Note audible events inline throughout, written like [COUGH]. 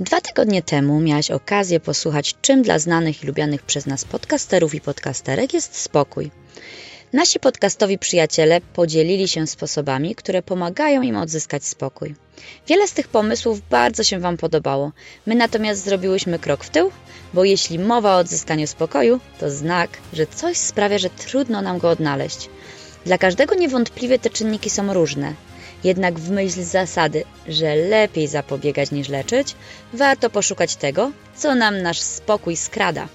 Dwa tygodnie temu miałaś okazję posłuchać, czym dla znanych i lubianych przez nas podcasterów i podcasterek jest spokój. Nasi podcastowi przyjaciele podzielili się sposobami, które pomagają im odzyskać spokój. Wiele z tych pomysłów bardzo się Wam podobało. My natomiast zrobiłyśmy krok w tył, bo jeśli mowa o odzyskaniu spokoju, to znak, że coś sprawia, że trudno nam go odnaleźć. Dla każdego niewątpliwie te czynniki są różne. Jednak w myśl zasady, że lepiej zapobiegać niż leczyć, warto poszukać tego, co nam nasz spokój skrada.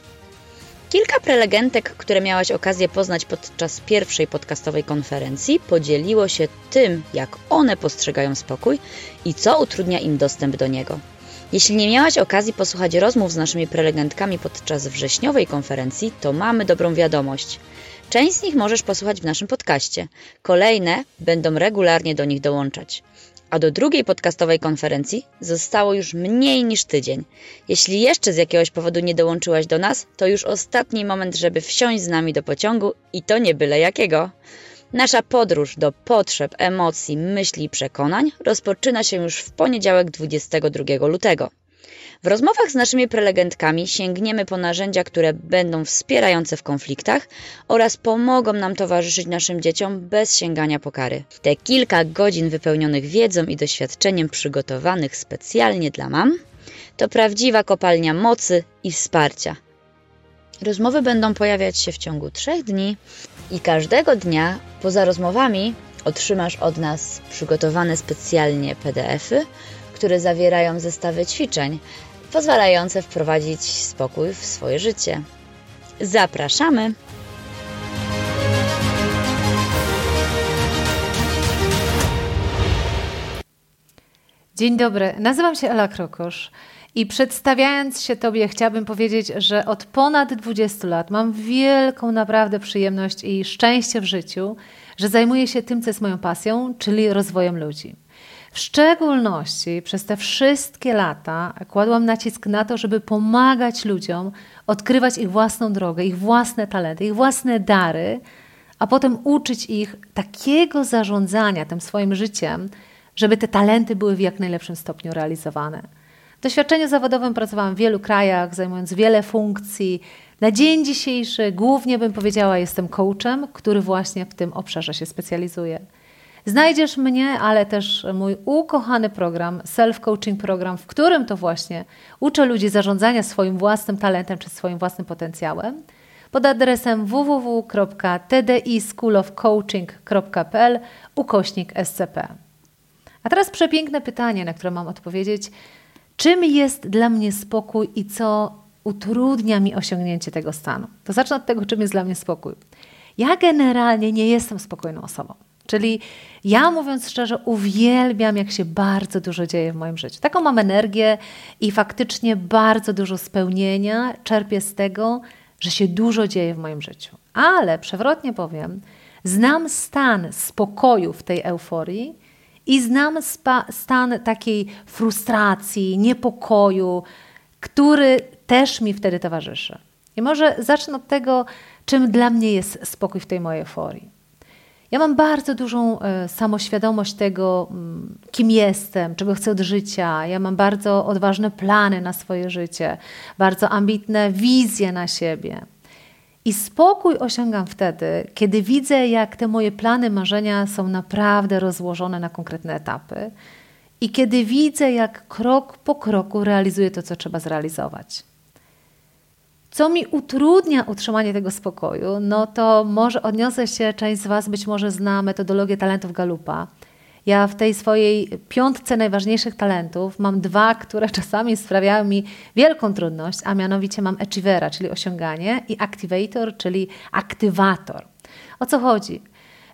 Kilka prelegentek, które miałaś okazję poznać podczas pierwszej podcastowej konferencji, podzieliło się tym, jak one postrzegają spokój i co utrudnia im dostęp do niego. Jeśli nie miałaś okazji posłuchać rozmów z naszymi prelegentkami podczas wrześniowej konferencji, to mamy dobrą wiadomość. Część z nich możesz posłuchać w naszym podcaście. Kolejne będą regularnie do nich dołączać. A do drugiej podcastowej konferencji zostało już mniej niż tydzień. Jeśli jeszcze z jakiegoś powodu nie dołączyłaś do nas, to już ostatni moment, żeby wsiąść z nami do pociągu i to nie byle jakiego. Nasza podróż do potrzeb, emocji, myśli i przekonań rozpoczyna się już w poniedziałek 22 lutego. W rozmowach z naszymi prelegentkami sięgniemy po narzędzia, które będą wspierające w konfliktach oraz pomogą nam towarzyszyć naszym dzieciom bez sięgania po kary. Te kilka godzin wypełnionych wiedzą i doświadczeniem przygotowanych specjalnie dla mam to prawdziwa kopalnia mocy i wsparcia. Rozmowy będą pojawiać się w ciągu trzech dni i każdego dnia poza rozmowami otrzymasz od nas przygotowane specjalnie PDFy, które zawierają zestawy ćwiczeń, pozwalające wprowadzić spokój w swoje życie. Zapraszamy! Dzień dobry, nazywam się Ela Krokosz i przedstawiając się Tobie chciałabym powiedzieć, że od ponad 20 lat mam wielką naprawdę przyjemność i szczęście w życiu, że zajmuję się tym, co jest moją pasją, czyli rozwojem ludzi. W szczególności przez te wszystkie lata kładłam nacisk na to, żeby pomagać ludziom odkrywać ich własną drogę, ich własne talenty, ich własne dary, a potem uczyć ich takiego zarządzania tym swoim życiem, żeby te talenty były w jak najlepszym stopniu realizowane. W doświadczeniu zawodowym pracowałam w wielu krajach, zajmując wiele funkcji. Na dzień dzisiejszy głównie bym powiedziała, jestem coachem, który właśnie w tym obszarze się specjalizuje. Znajdziesz mnie, ale też mój ukochany program, self-coaching program, w którym to właśnie uczę ludzi zarządzania swoim własnym talentem czy swoim własnym potencjałem pod adresem www.tdischoolofcoaching.pl ukośnik SCP. A teraz przepiękne pytanie, na które mam odpowiedzieć. Czym jest dla mnie spokój i co utrudnia mi osiągnięcie tego stanu? To zacznę od tego, czym jest dla mnie spokój. Ja generalnie nie jestem spokojną osobą. Czyli ja mówiąc szczerze, uwielbiam, jak się bardzo dużo dzieje w moim życiu. Taką mam energię i faktycznie bardzo dużo spełnienia czerpię z tego, że się dużo dzieje w moim życiu. Ale przewrotnie powiem, znam stan spokoju w tej euforii i znam stan takiej frustracji, niepokoju, który też mi wtedy towarzyszy. I może zacznę od tego, czym dla mnie jest spokój w tej mojej euforii. Ja mam bardzo dużą e, samoświadomość tego, mm, kim jestem, czego chcę od życia. Ja mam bardzo odważne plany na swoje życie, bardzo ambitne wizje na siebie. I spokój osiągam wtedy, kiedy widzę, jak te moje plany, marzenia są naprawdę rozłożone na konkretne etapy i kiedy widzę, jak krok po kroku realizuję to, co trzeba zrealizować. Co mi utrudnia utrzymanie tego spokoju, no to może odniosę się, część z Was być może zna metodologię talentów Galupa. Ja w tej swojej piątce najważniejszych talentów mam dwa, które [LAUGHS] czasami sprawiają mi wielką trudność, a mianowicie mam achievera, czyli osiąganie, i activator, czyli aktywator. O co chodzi?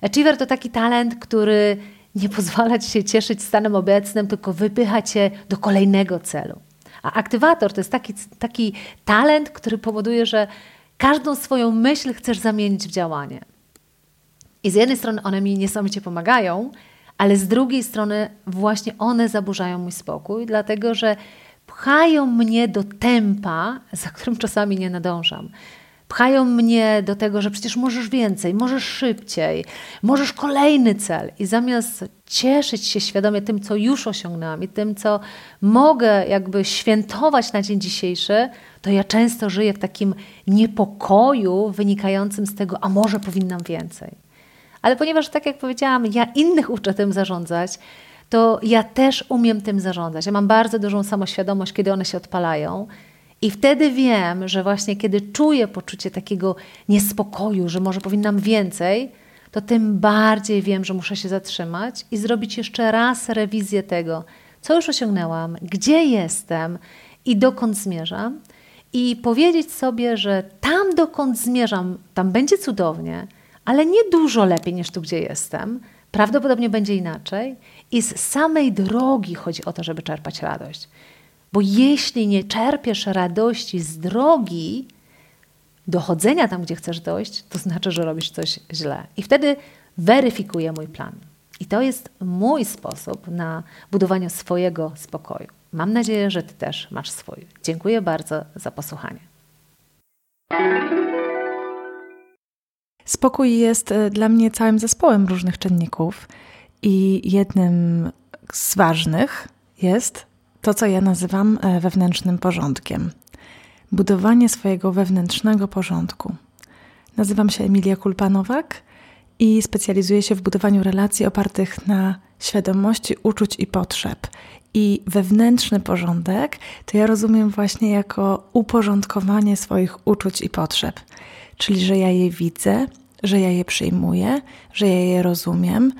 Achiever to taki talent, który nie pozwala ci się cieszyć stanem obecnym, tylko wypycha cię do kolejnego celu. A aktywator to jest taki, taki talent, który powoduje, że każdą swoją myśl chcesz zamienić w działanie. I z jednej strony one mi niesamowicie pomagają, ale z drugiej strony właśnie one zaburzają mój spokój, dlatego że pchają mnie do tempa, za którym czasami nie nadążam. Pchają mnie do tego, że przecież możesz więcej, możesz szybciej, możesz kolejny cel. I zamiast cieszyć się świadomie tym, co już osiągnęłam i tym, co mogę jakby świętować na dzień dzisiejszy, to ja często żyję w takim niepokoju wynikającym z tego, a może powinnam więcej. Ale ponieważ, tak jak powiedziałam, ja innych uczę tym zarządzać, to ja też umiem tym zarządzać. Ja mam bardzo dużą samoświadomość, kiedy one się odpalają. I wtedy wiem, że właśnie kiedy czuję poczucie takiego niespokoju, że może powinnam więcej, to tym bardziej wiem, że muszę się zatrzymać i zrobić jeszcze raz rewizję tego, co już osiągnęłam, gdzie jestem i dokąd zmierzam. I powiedzieć sobie, że tam, dokąd zmierzam, tam będzie cudownie, ale nie dużo lepiej niż tu, gdzie jestem. Prawdopodobnie będzie inaczej. I z samej drogi chodzi o to, żeby czerpać radość. Bo jeśli nie czerpiesz radości z drogi dochodzenia tam, gdzie chcesz dojść, to znaczy, że robisz coś źle. I wtedy weryfikuję mój plan. I to jest mój sposób na budowanie swojego spokoju. Mam nadzieję, że Ty też masz swój. Dziękuję bardzo za posłuchanie. Spokój jest e, dla mnie całym zespołem różnych czynników i jednym z ważnych jest to, co ja nazywam e, wewnętrznym porządkiem. Budowanie swojego wewnętrznego porządku. Nazywam się Emilia Kulpanowak i specjalizuję się w budowaniu relacji opartych na świadomości uczuć i potrzeb. I wewnętrzny porządek to ja rozumiem właśnie jako uporządkowanie swoich uczuć i potrzeb. Czyli, że ja je widzę, że ja je przyjmuję, że ja je rozumiem,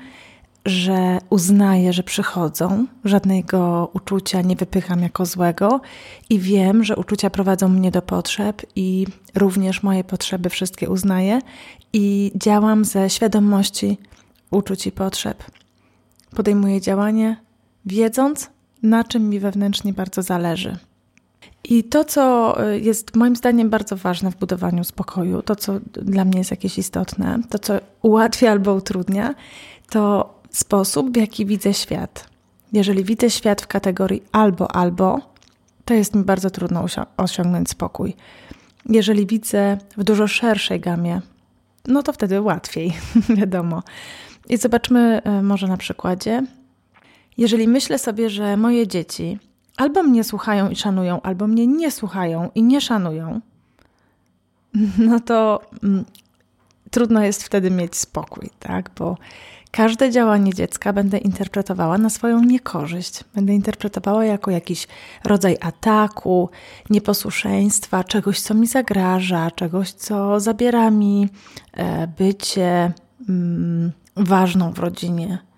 że uznaję, że przychodzą, żadnego uczucia nie wypycham jako złego i wiem, że uczucia prowadzą mnie do potrzeb i również moje potrzeby wszystkie uznaję i działam ze świadomości uczuć i potrzeb. Podejmuję działanie, wiedząc, na czym mi wewnętrznie bardzo zależy. I to, co y, jest moim zdaniem bardzo ważne w budowaniu spokoju, to, co dla mnie jest jakieś istotne, to, co ułatwia albo utrudnia, to sposób, w jaki widzę świat. Jeżeli widzę świat w kategorii albo, albo, to jest mi bardzo trudno osiągnąć spokój. Jeżeli widzę w dużo szerszej gamie, no to wtedy łatwiej, [LAUGHS] wiadomo. I zobaczmy y, może na przykładzie. Jeżeli myślę sobie, że moje dzieci albo mnie słuchają i szanują, albo mnie nie słuchają i nie szanują, [LAUGHS] no to mm, trudno jest wtedy mieć spokój, tak? Bo każde działanie dziecka będę interpretowała na swoją niekorzyść. Będę interpretowała jako jakiś rodzaj ataku, nieposłuszeństwa, czegoś, co mi zagraża, czegoś, co zabiera mi e, bycie mm, ważną w rodzinie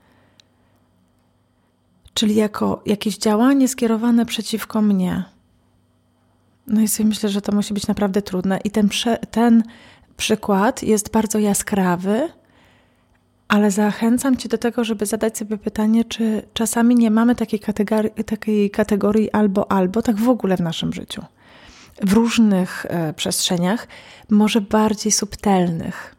czyli jako jakieś działanie skierowane przeciwko mnie. No i sobie myślę, że to musi być naprawdę trudne. I ten, ten przykład jest bardzo jaskrawy, ale zachęcam Cię do tego, żeby zadać sobie pytanie, czy czasami nie mamy takiej kategorii, takiej kategorii albo albo, tak w ogóle w naszym życiu. W różnych e, przestrzeniach, może bardziej subtelnych.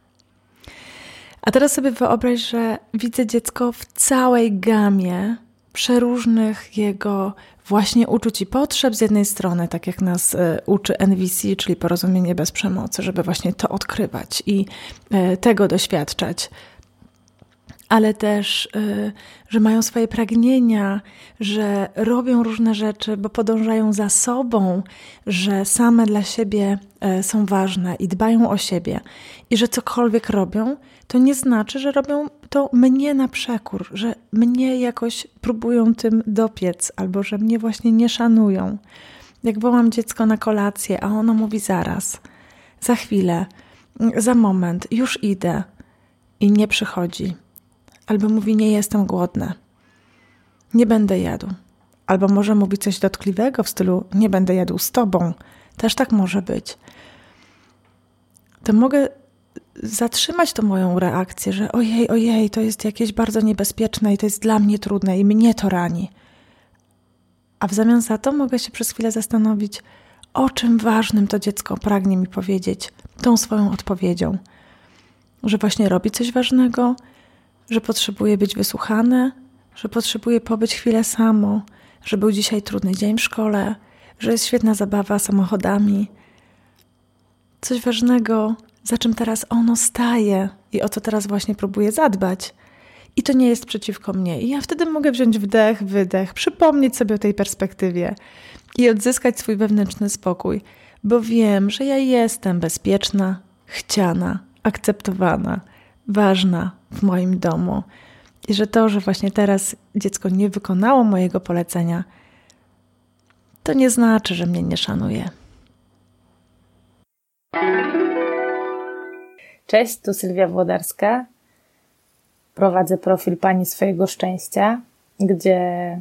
A teraz sobie wyobraź, że widzę dziecko w całej gamie przeróżnych jego właśnie uczuć i potrzeb z jednej strony, tak jak nas e, uczy NVC, czyli porozumienie bez przemocy, żeby właśnie to odkrywać i e, tego doświadczać ale też, e, że mają swoje pragnienia, że robią różne rzeczy, bo podążają za sobą, że same dla siebie są ważne i dbają o siebie, i że cokolwiek robią, to nie znaczy, że robią to mnie na przekór, że mnie jakoś próbują tym dopiec, albo że mnie właśnie nie szanują. Jak wołam dziecko na kolację, a ono mówi zaraz, za chwilę, za moment, już idę i nie przychodzi. Albo mówi, nie jestem głodne, nie będę jadł. Albo może mówi coś dotkliwego w stylu, nie będę jadł z tobą. Też tak może być. To mogę zatrzymać tą moją reakcję, że ojej, ojej, to jest jakieś bardzo niebezpieczne i to jest dla mnie trudne i mnie to rani. A w zamian za to mogę się przez chwilę zastanowić, o czym ważnym to dziecko pragnie mi powiedzieć tą swoją odpowiedzią. Że właśnie robi coś ważnego, że potrzebuje być wysłuchane, że potrzebuje pobyć chwilę samo, że był dzisiaj trudny dzień w szkole, że jest świetna zabawa samochodami, coś ważnego, za czym teraz ono staje i o co teraz właśnie próbuje zadbać. I to nie jest przeciwko mnie. I ja wtedy mogę wziąć wdech, wydech, przypomnieć sobie o tej perspektywie i odzyskać swój wewnętrzny spokój, bo wiem, że ja jestem bezpieczna, chciana, akceptowana, ważna w moim domu. I że to, że właśnie teraz dziecko nie wykonało mojego polecenia, to nie znaczy, że mnie nie szanuje. Cześć, tu Sylwia Włodarska. Prowadzę profil Pani swojego szczęścia, gdzie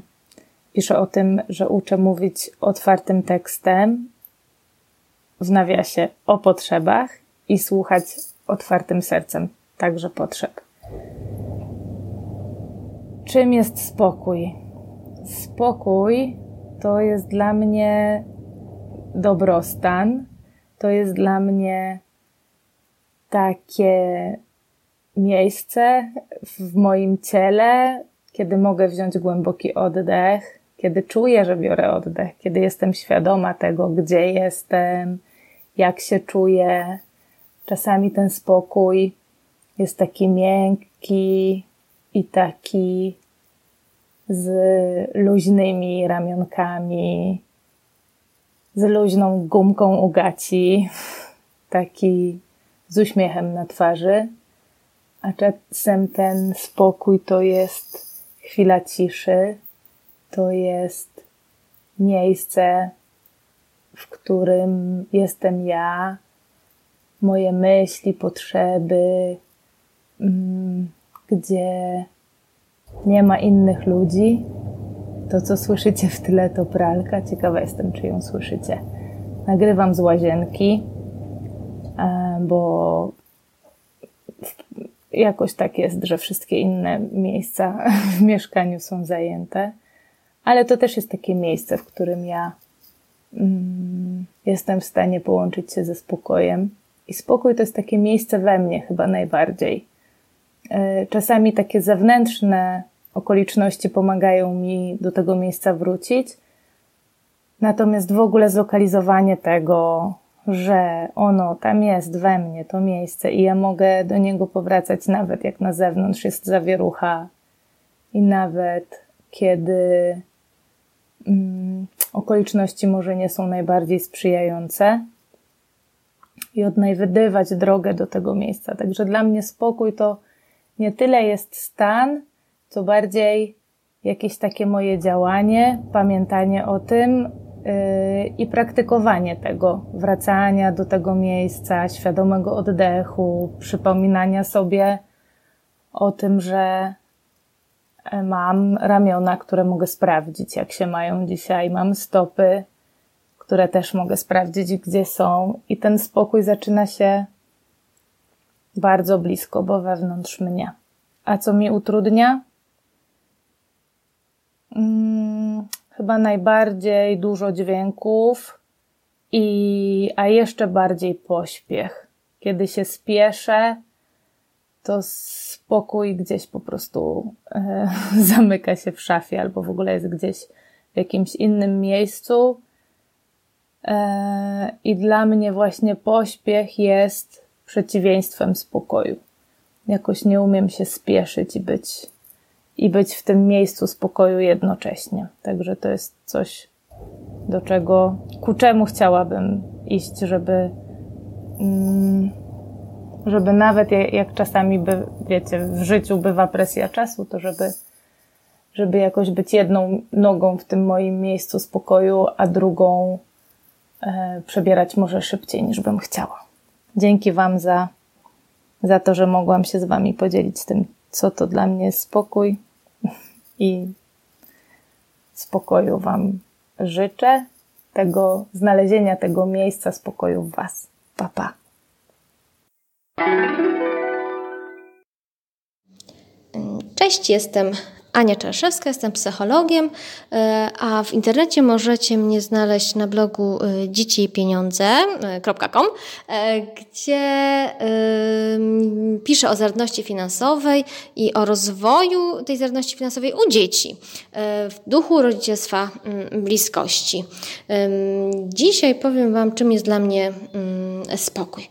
piszę o tym, że uczę mówić otwartym tekstem w nawiasie o potrzebach i słuchać otwartym sercem także potrzeb. Czym jest spokój? Spokój to jest dla mnie dobrostan, to jest dla mnie takie miejsce w moim ciele, kiedy mogę wziąć głęboki oddech, kiedy czuję, że biorę oddech, kiedy jestem świadoma tego, gdzie jestem, jak się czuję. Czasami ten spokój jest taki miękki i taki z luźnymi ramionkami, z luźną gumką u gaci, [LAUGHS] taki z uśmiechem na twarzy, a czasem ten spokój to jest chwila ciszy, to jest miejsce, w którym jestem ja, moje myśli, potrzeby, mm, gdzie nie ma innych ludzi. To, co słyszycie w tyle, to pralka. Ciekawa jestem, czy ją słyszycie. Nagrywam z łazienki, e, bo jakoś tak jest, że wszystkie inne miejsca [LAUGHS] w mieszkaniu są zajęte. Ale to też jest takie miejsce, w którym ja mm, jestem w stanie połączyć się ze spokojem. I spokój to jest takie miejsce we mnie chyba najbardziej. E, czasami takie zewnętrzne okoliczności pomagają mi do tego miejsca wrócić. Natomiast w ogóle zlokalizowanie tego, że ono tam jest we mnie, to miejsce, i ja mogę do niego powracać nawet jak na zewnątrz jest zawierucha, i nawet kiedy mm, okoliczności może nie są najbardziej sprzyjające, i odnajdywać drogę do tego miejsca. Także dla mnie spokój to nie tyle jest stan, co bardziej jakieś takie moje działanie, pamiętanie o tym yy, i praktykowanie tego, wracania do tego miejsca, świadomego oddechu, przypominania sobie o tym, że e, mam ramiona, które mogę sprawdzić, jak się mają dzisiaj, mam stopy, które też mogę sprawdzić, gdzie są, i ten spokój zaczyna się bardzo blisko, bo wewnątrz mnie. A co mi utrudnia? Hmm, chyba najbardziej dużo dźwięków i, a jeszcze bardziej pośpiech. Kiedy się spieszę, to spokój gdzieś po prostu e, [LAUGHS] zamyka się w szafie albo w ogóle jest gdzieś w jakimś innym miejscu. E, I dla mnie właśnie pośpiech jest przeciwieństwem spokoju. Jakoś nie umiem się spieszyć i być, i być w tym miejscu spokoju jednocześnie. Także to jest coś, do czego, ku czemu chciałabym iść, żeby, mm, żeby nawet jak czasami, by, wiecie, w życiu bywa presja czasu, to żeby, żeby jakoś być jedną nogą w tym moim miejscu spokoju, a drugą e, przebierać może szybciej niż bym chciała. Dzięki Wam za, za to, że mogłam się z Wami podzielić tym, co to dla mnie jest spokój i spokoju Wam życzę, tego znalezienia tego miejsca spokoju w Was. Papa. Pa. Cześć, jestem Ania Czarszewska, jestem psychologiem, e, a w internecie możecie mnie znaleźć na blogu e, dzieciipieniądze.com, e, gdzie piszę o zależności finansowej i o rozwoju tej zależności finansowej u dzieci w duchu rodzicielstwa mm, bliskości. Dzisiaj powiem Wam, czym jest dla mnie mm, spokój.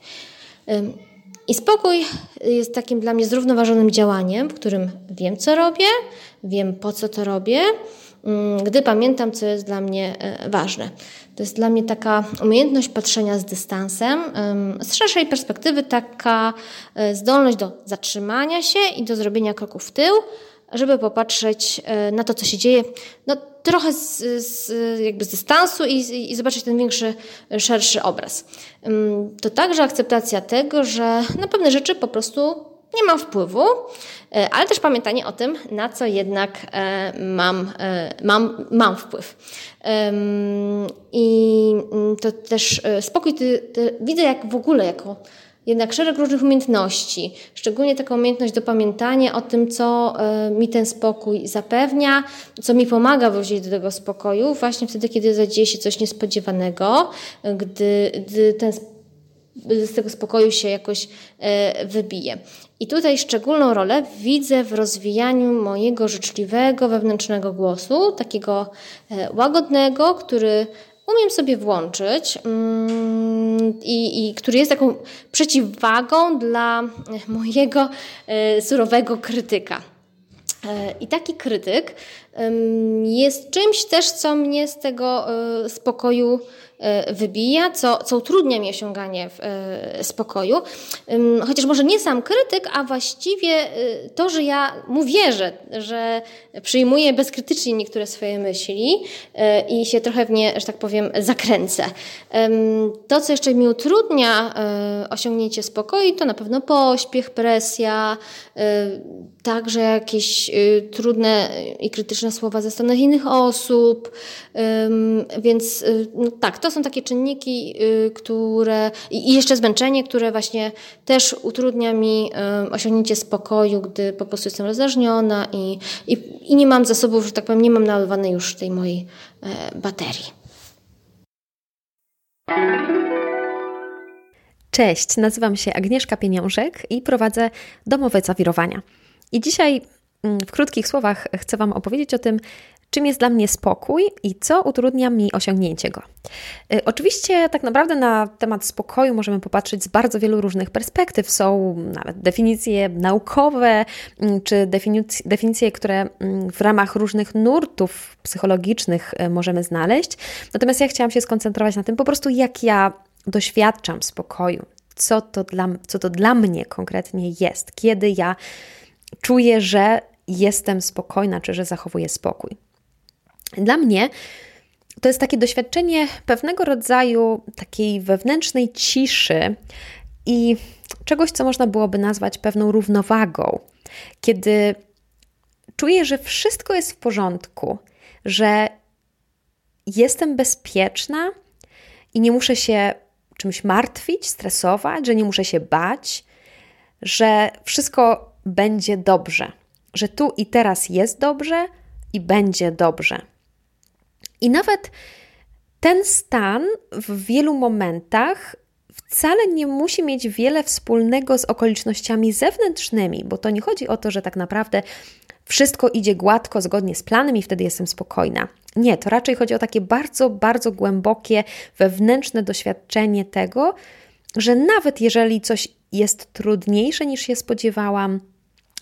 I spokój jest takim dla mnie zrównoważonym działaniem, w którym wiem, co robię, wiem, po co to robię, mm, gdy pamiętam, co jest dla mnie e, ważne. To jest dla mnie taka umiejętność patrzenia z dystansem, z szerszej perspektywy, taka e, zdolność do zatrzymania się i do zrobienia kroku w tył, żeby popatrzeć e, na to, co się dzieje, no, trochę z, z, jakby z dystansu i, i zobaczyć ten większy, szerszy obraz. To także akceptacja tego, że na pewne rzeczy po prostu nie mam wpływu, e, ale też pamiętanie o tym, na co jednak e, mam, mam, mam wpływ. I mm, to też spokój widzę jak w ogóle jako jednak szereg różnych umiejętności, szczególnie taką umiejętność do pamiętania o tym, co e, mi ten spokój zapewnia, co mi pomaga wrócić do tego spokoju, właśnie wtedy, kiedy zadzieje się coś niespodziewanego, gdy, gdy ten z tego spokoju się jakoś e, wybije. I tutaj szczególną rolę widzę w rozwijaniu mojego życzliwego wewnętrznego głosu, takiego e, łagodnego, który umiem sobie włączyć mm, i, i który jest taką przeciwwagą dla mojego e, surowego krytyka. I taki krytyk jest czymś też, co mnie z tego spokoju wybija, co, co utrudnia mi osiąganie e, spokoju. Chociaż może nie sam krytyk, a właściwie e, to, że ja mu wierzę, że przyjmuję bezkrytycznie niektóre swoje myśli i się trochę w nie, że tak powiem, zakręcę. To, co jeszcze mi utrudnia osiągnięcie spokoju, to na pewno pośpiech, presja, także jakieś trudne i krytyczne słowa ze strony innych osób. Więc no tak, to to są takie czynniki, y, które i jeszcze zmęczenie, które właśnie też utrudnia mi y, osiągnięcie spokoju, gdy po prostu jestem rozdrażniona i, i, i nie mam zasobów, że tak powiem, nie mam naładowanej już tej mojej e, baterii. Cześć, nazywam się Agnieszka Pieniążek i prowadzę domowe zawirowania. I dzisiaj mm, w krótkich słowach chcę Wam opowiedzieć o tym, czym jest dla mnie spokój i co utrudnia mi osiągnięcie go. Y, oczywiście, tak naprawdę na temat spokoju możemy popatrzeć z bardzo wielu różnych perspektyw. Są nawet definicje naukowe, mm, czy definicje, definicje które mm, w ramach różnych nurtów psychologicznych y, możemy znaleźć. Natomiast ja chciałam się skoncentrować na tym po prostu, jak ja doświadczam spokoju, co to dla, co to dla mnie konkretnie jest, kiedy ja czuję, że jestem spokojna, czy że zachowuję spokój. Dla mnie to jest takie doświadczenie pewnego rodzaju takiej wewnętrznej ciszy i czegoś, co można byłoby nazwać pewną równowagą, kiedy czuję, że wszystko jest w porządku, że jestem bezpieczna i nie muszę się czymś martwić, stresować, że nie muszę się bać, że wszystko będzie dobrze, że tu i teraz jest dobrze i będzie dobrze. I nawet ten stan w wielu momentach wcale nie musi mieć wiele wspólnego z okolicznościami zewnętrznymi, bo to nie chodzi o to, że tak naprawdę wszystko idzie gładko, zgodnie z planem i wtedy jestem spokojna. Nie, to raczej chodzi o takie bardzo, bardzo głębokie wewnętrzne doświadczenie tego, że nawet jeżeli coś jest trudniejsze niż się spodziewałam,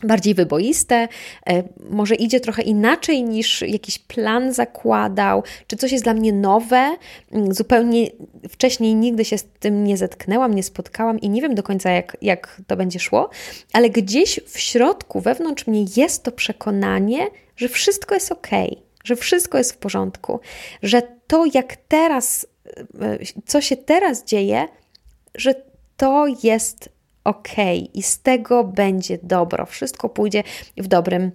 bardziej wyboiste, e, może idzie trochę inaczej niż jakiś plan zakładał, czy coś jest dla mnie nowe, mm, zupełnie wcześniej nigdy się z tym nie zetknęłam, nie spotkałam i nie wiem do końca, jak, jak to będzie szło, ale gdzieś w środku, wewnątrz mnie jest to przekonanie, że wszystko jest ok, że wszystko jest w porządku, że to, jak teraz, e, co się teraz dzieje, że to jest ok i z tego będzie dobro. Wszystko pójdzie w dobrym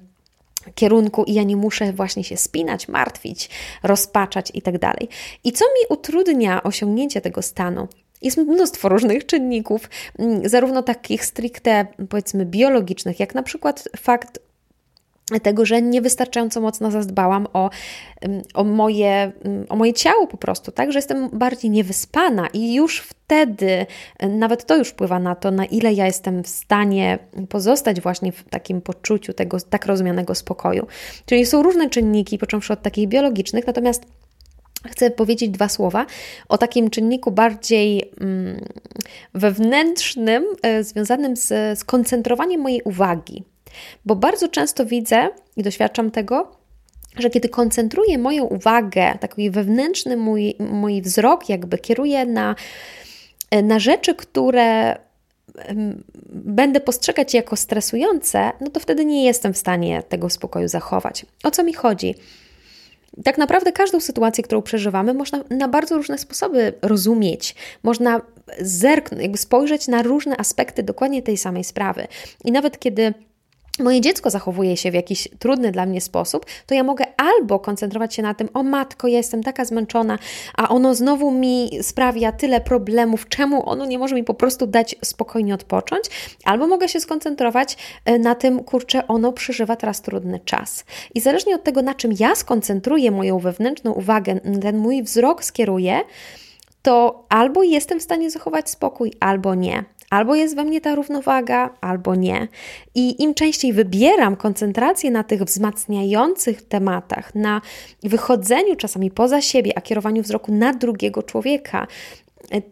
kierunku i ja nie muszę właśnie się spinać, martwić, rozpaczać i tak. I co mi utrudnia osiągnięcie tego stanu? Jest mnóstwo różnych czynników, mm, zarówno takich stricte, powiedzmy, biologicznych, jak na przykład fakt tego, że niewystarczająco mocno zadbałam o, o, moje, o moje ciało po prostu, tak, że jestem bardziej niewyspana i już wtedy, nawet to już wpływa na to, na ile ja jestem w stanie pozostać właśnie w takim poczuciu tego tak rozumianego spokoju. Czyli są różne czynniki, począwszy od takich biologicznych, natomiast Chcę powiedzieć dwa słowa o takim czynniku bardziej mm, wewnętrznym, e, związanym z skoncentrowaniem mojej uwagi. Bo bardzo często widzę i doświadczam tego, że kiedy koncentruję moją uwagę, taki wewnętrzny mój, mój wzrok, jakby kieruję na, na rzeczy, które będę postrzegać jako stresujące, no to wtedy nie jestem w stanie tego spokoju zachować. O co mi chodzi? Tak naprawdę każdą sytuację, którą przeżywamy, można na bardzo różne sposoby rozumieć. Można zerknąć, jakby spojrzeć na różne aspekty dokładnie tej samej sprawy. I nawet kiedy moje dziecko zachowuje się w jakiś trudny dla mnie sposób, to ja mogę albo koncentrować się na tym, o matko, ja jestem taka zmęczona, a ono znowu mi sprawia tyle problemów, czemu ono nie może mi po prostu dać spokojnie odpocząć, albo mogę się skoncentrować e, na tym, kurczę, ono przeżywa teraz trudny czas. I zależnie od tego, na czym ja skoncentruję moją wewnętrzną uwagę, ten mój wzrok skieruję, to albo jestem w stanie zachować spokój, albo nie. Albo jest we mnie ta równowaga, albo nie. I im częściej wybieram koncentrację na tych wzmacniających tematach, na wychodzeniu czasami poza siebie, a kierowaniu wzroku na drugiego człowieka,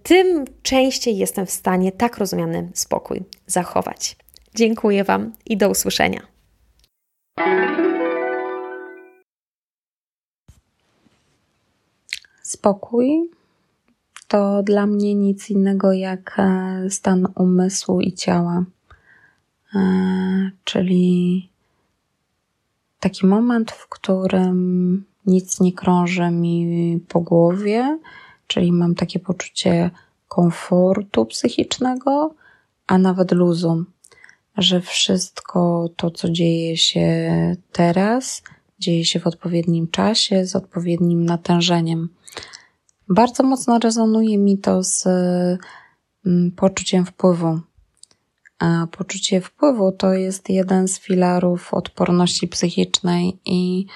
tym częściej jestem w stanie tak rozumiany spokój zachować. Dziękuję Wam i do usłyszenia. Spokój to dla mnie nic innego jak e, stan umysłu i ciała. E, czyli taki moment, w którym nic nie krąży mi po głowie, czyli mam takie poczucie komfortu psychicznego, a nawet luzu, że wszystko to, co dzieje się teraz, dzieje się w odpowiednim czasie, z odpowiednim natężeniem. Bardzo mocno rezonuje mi to z mm, poczuciem wpływu. A poczucie wpływu to jest jeden z filarów odporności psychicznej i,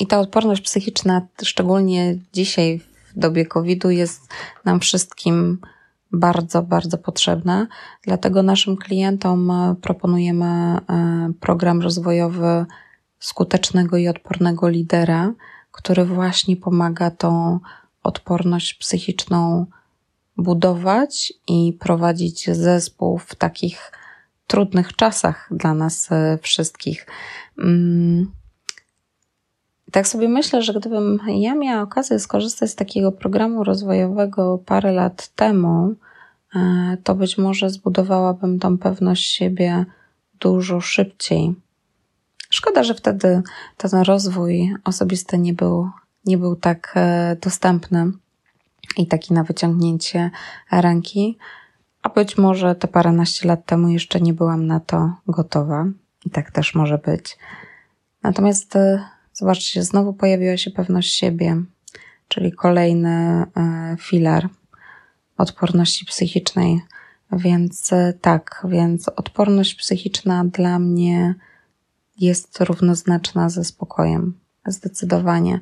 i ta odporność psychiczna, szczególnie dzisiaj w dobie COVID-u, jest nam wszystkim bardzo, bardzo potrzebna. Dlatego naszym klientom e, proponujemy e, program rozwojowy skutecznego i odpornego lidera, który właśnie pomaga tą odporność psychiczną budować i prowadzić zespół w takich trudnych czasach dla nas e, wszystkich. Mm. Tak sobie myślę, że gdybym ja miała okazję skorzystać z takiego programu rozwojowego parę lat temu, e, to być może zbudowałabym tą pewność siebie dużo szybciej. Szkoda, że wtedy ten rozwój osobisty nie był nie był tak e, dostępny i taki na wyciągnięcie ręki. A być może te paręnaście lat temu jeszcze nie byłam na to gotowa. I tak też może być. Natomiast e, zobaczcie, znowu pojawiła się pewność siebie, czyli kolejny e, filar odporności psychicznej. Więc tak, więc odporność psychiczna dla mnie jest równoznaczna ze spokojem. Zdecydowanie.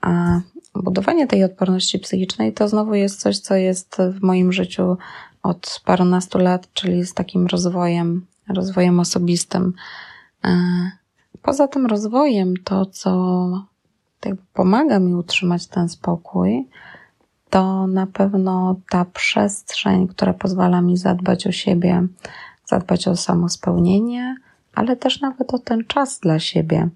A budowanie tej odporności psychicznej to znowu jest coś, co jest w moim życiu od parunastu lat, czyli z takim rozwojem, rozwojem osobistym. E, poza tym rozwojem, to co tak pomaga mi utrzymać ten spokój, to na pewno ta przestrzeń, która pozwala mi zadbać o siebie, zadbać o samospełnienie, ale też nawet o ten czas dla siebie,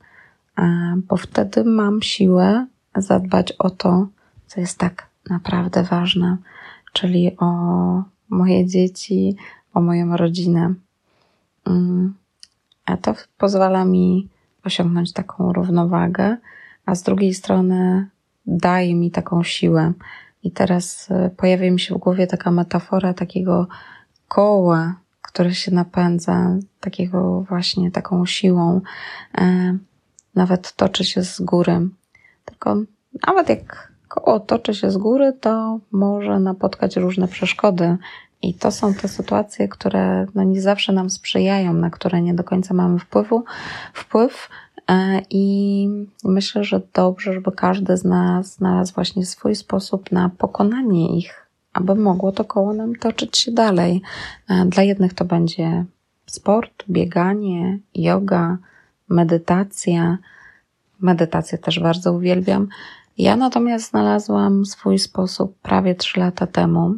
bo wtedy mam siłę zadbać o to, co jest tak naprawdę ważne, czyli o moje dzieci, o moją rodzinę. Mm. A to pozwala mi osiągnąć taką równowagę, a z drugiej strony daje mi taką siłę. I teraz e, pojawia mi się w głowie taka metafora takiego koła, które się napędza, takiego właśnie taką siłą, e, nawet toczy się z góry. Tylko nawet jak koło toczy się z góry, to może napotkać różne przeszkody. I to są te sytuacje, które no nie zawsze nam sprzyjają, na które nie do końca mamy wpływu, wpływ. E, I myślę, że dobrze, żeby każdy z nas znalazł właśnie swój sposób na pokonanie ich, aby mogło to koło nam toczyć się dalej. E, dla jednych to będzie sport, bieganie, yoga, medytacja. Medytację też bardzo uwielbiam. Ja natomiast znalazłam swój sposób prawie trzy lata temu.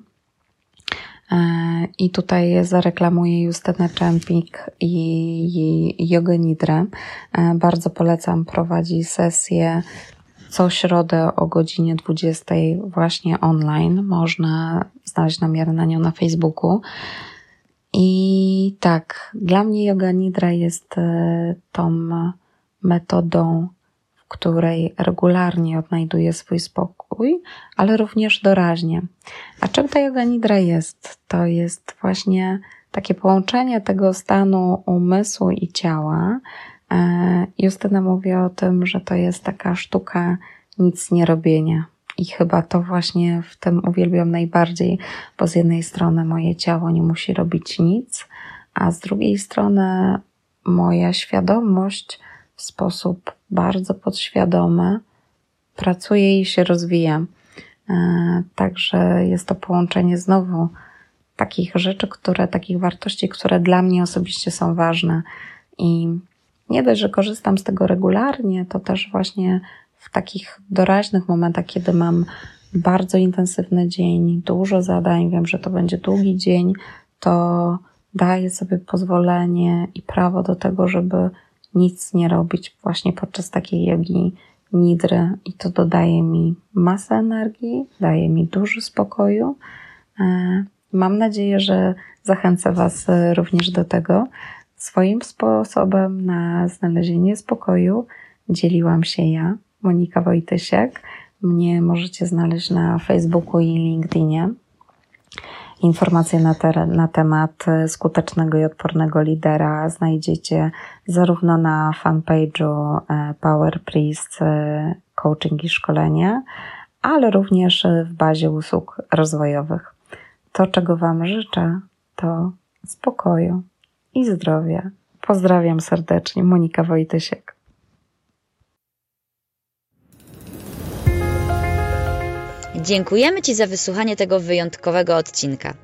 E, I tutaj zareklamuję Justynę Czempik i Jogę Nidrę. E, bardzo polecam, prowadzi sesję co środę o godzinie 20 właśnie online. Można znaleźć namiary na nią na Facebooku. I tak, dla mnie yoga nidra jest e, tą metodą, w której regularnie odnajduję swój spokój, ale również doraźnie. A czym ta yoga nidra jest? To jest właśnie takie połączenie tego stanu umysłu i ciała. E, Justyna mówi o tym, że to jest taka sztuka nic nie robienia. I chyba to właśnie w tym uwielbiam najbardziej, bo z jednej strony moje ciało nie musi robić nic, a z drugiej strony moja świadomość w sposób bardzo podświadomy pracuje i się rozwija. E, także jest to połączenie znowu takich rzeczy, które, takich wartości, które dla mnie osobiście są ważne. I nie dość, że korzystam z tego regularnie, to też właśnie w takich doraźnych momentach, kiedy mam bardzo intensywny dzień, dużo zadań, wiem, że to będzie długi dzień, to daję sobie pozwolenie i prawo do tego, żeby nic nie robić właśnie podczas takiej jogi nidry i to dodaje mi masę energii, daje mi dużo spokoju. E, mam nadzieję, że zachęcę Was również do tego. Swoim sposobem na znalezienie spokoju dzieliłam się ja. Monika Wojtysiek. Mnie możecie znaleźć na Facebooku i LinkedInie. Informacje na, te, na temat skutecznego i odpornego lidera znajdziecie zarówno na fanpage'u e, Power Priest e, Coaching i Szkolenie, ale również w bazie usług rozwojowych. To, czego Wam życzę, to spokoju i zdrowia. Pozdrawiam serdecznie, Monika Wojtysiek. Dziękujemy Ci za wysłuchanie tego wyjątkowego odcinka.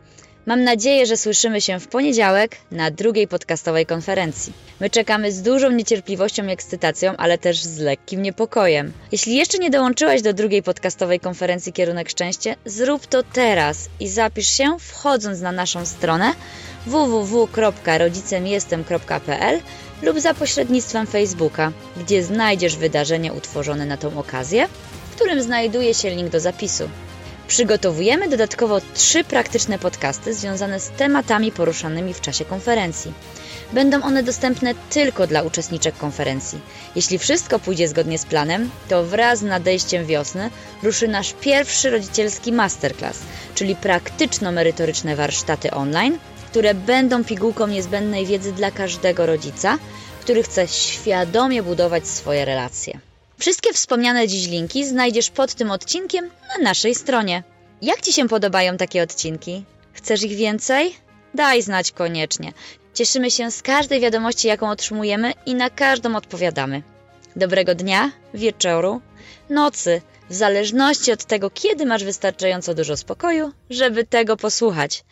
Mam nadzieję, że słyszymy się w poniedziałek na drugiej podcastowej konferencji. My czekamy z dużą niecierpliwością i ekscytacją, ale też z lekkim niepokojem. Jeśli jeszcze nie dołączyłaś do drugiej podcastowej konferencji Kierunek Szczęście, zrób to teraz i zapisz się wchodząc na naszą stronę www.rodzicemjestem.pl lub za pośrednictwem Facebooka, gdzie znajdziesz wydarzenie utworzone na tą okazję którym znajduje się link do zapisu. Przygotowujemy dodatkowo trzy praktyczne podcasty związane z tematami poruszanymi w czasie konferencji. Będą one dostępne tylko dla uczestniczek konferencji. Jeśli wszystko pójdzie zgodnie z planem, to wraz z nadejściem wiosny ruszy nasz pierwszy rodzicielski masterclass, czyli praktyczno-merytoryczne warsztaty online, które będą pigułką niezbędnej wiedzy dla każdego rodzica, który chce świadomie budować swoje relacje. Wszystkie wspomniane dziś linki znajdziesz pod tym odcinkiem na naszej stronie. Jak Ci się podobają takie odcinki? Chcesz ich więcej? Daj znać koniecznie. Cieszymy się z każdej wiadomości, jaką otrzymujemy i na każdą odpowiadamy. Dobrego dnia, wieczoru, nocy, w zależności od tego, kiedy masz wystarczająco dużo spokoju, żeby tego posłuchać.